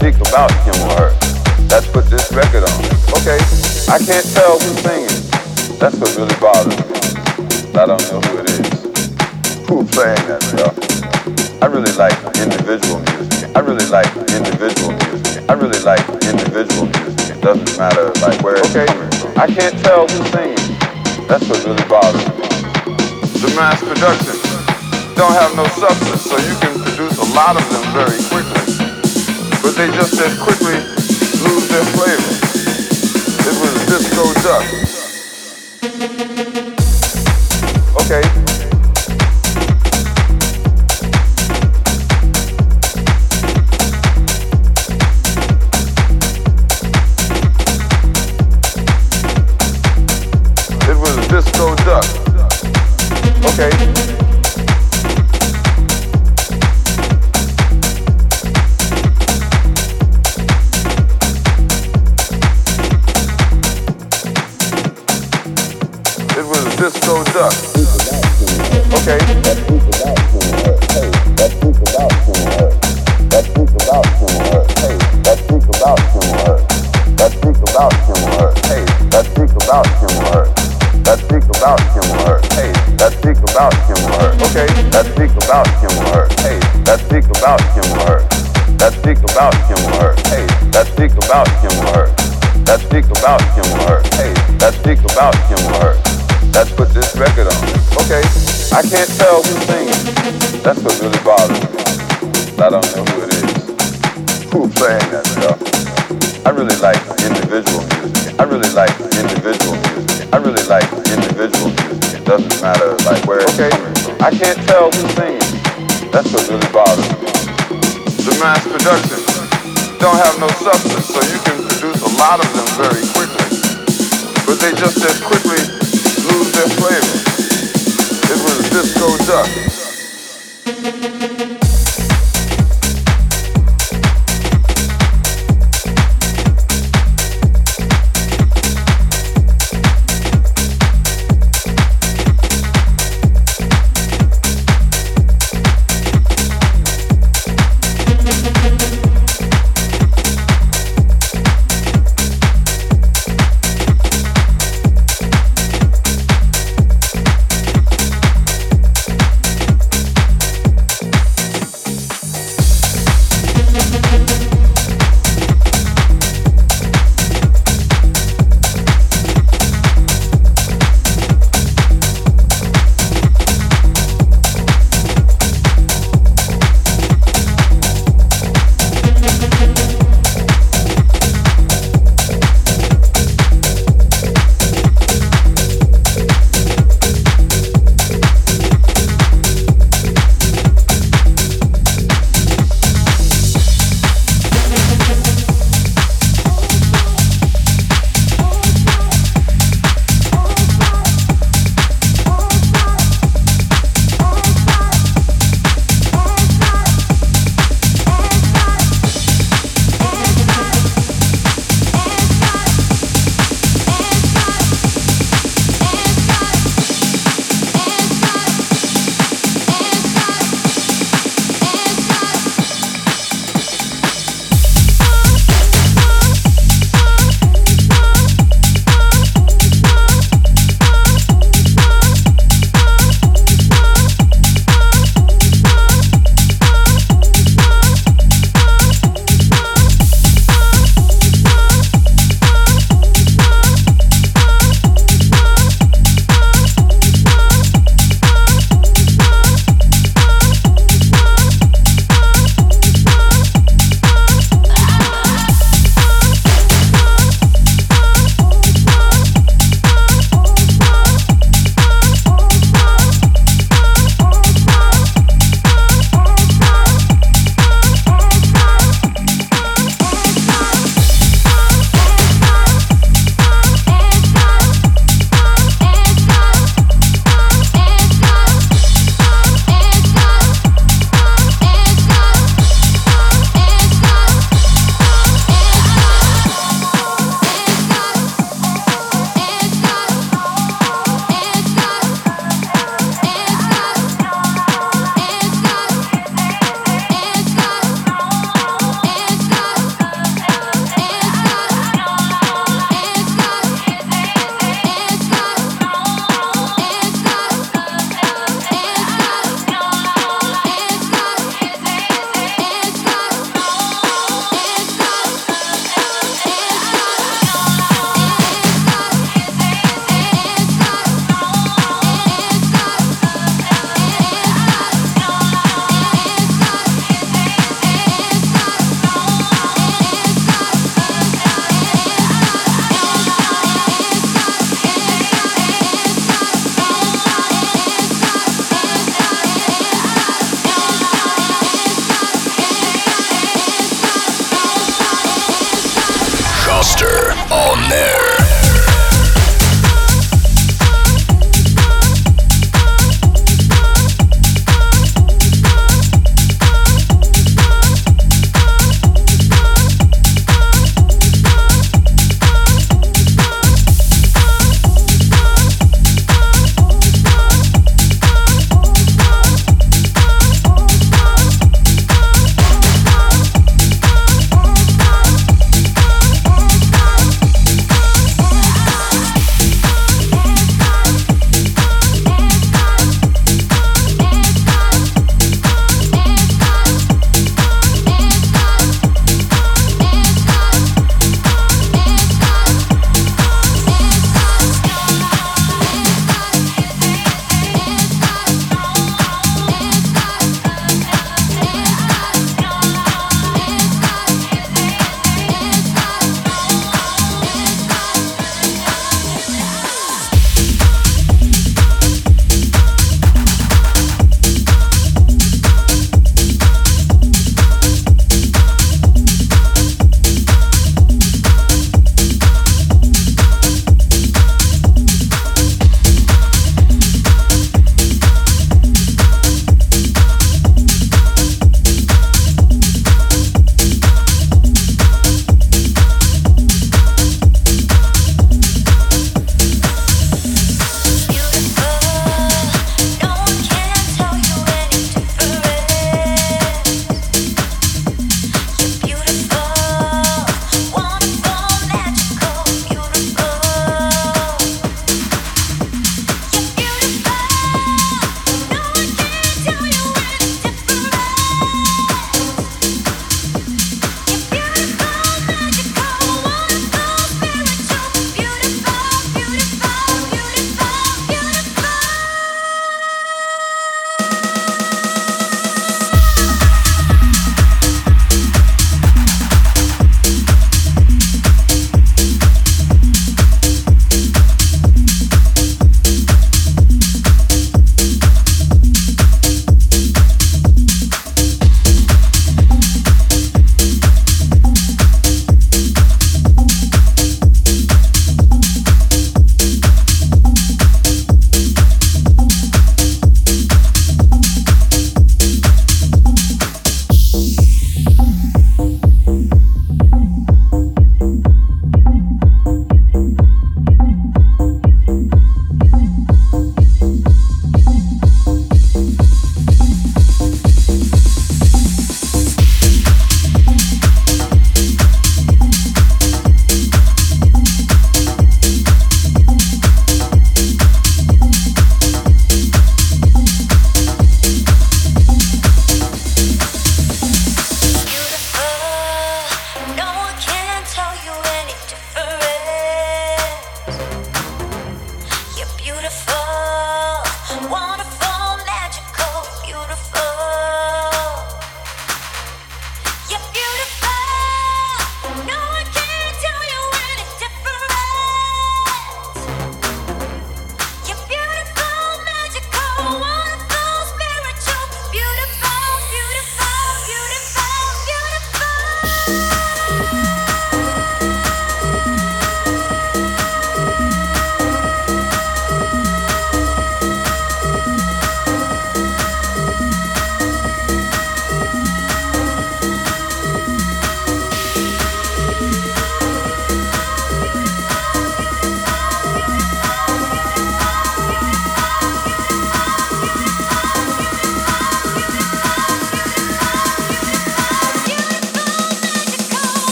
Hey, about him or her. Let's put this record on. Okay, I can't tell who's singing. That's what really bothers me. I don't know who it is. Who's playing that stuff? I really like individual music. I really like individual music. I really like individual music. It doesn't matter like where it's okay. coming from. I can't tell who's singing. That's what really bothers me. The mass production don't have no substance, so you can produce a lot of them very quickly. But they just as quickly lose their flavor. It was disco duck. Can't tell who's singing. That's what really bothers me. I don't know who it is. Who's playing that stuff? I really like individual music. I really like individual music. I really like individual music. It doesn't matter like where okay. it's coming from. I can't tell who's singing. That's what really bothers me. The mass production don't have no substance, so you can produce a lot of them very quickly. But they just as quickly lose their flavor. Disco duck.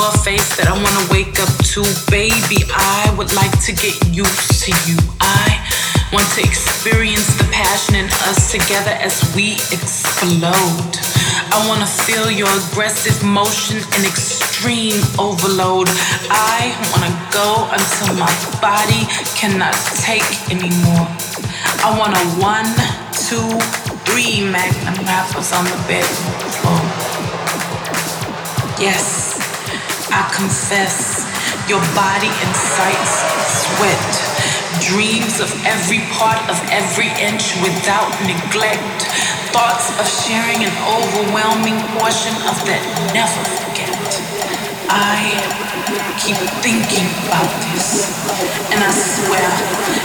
Want to wake up to. Baby, I would like to get used to you. I want to experience the passion in us together as we explode. I wanna feel your aggressive motion and extreme overload. I wanna go until my body cannot take anymore. I want a one, two, three magnum wrappers on the bed floor. Yes, I confess, your body incites sweat, dreams of every part of every inch without neglect thoughts of sharing an overwhelming portion of that never forget. I keep thinking about this, and I swear,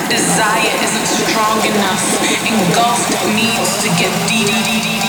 desire isn't strong enough. Engulfed needs to get deep.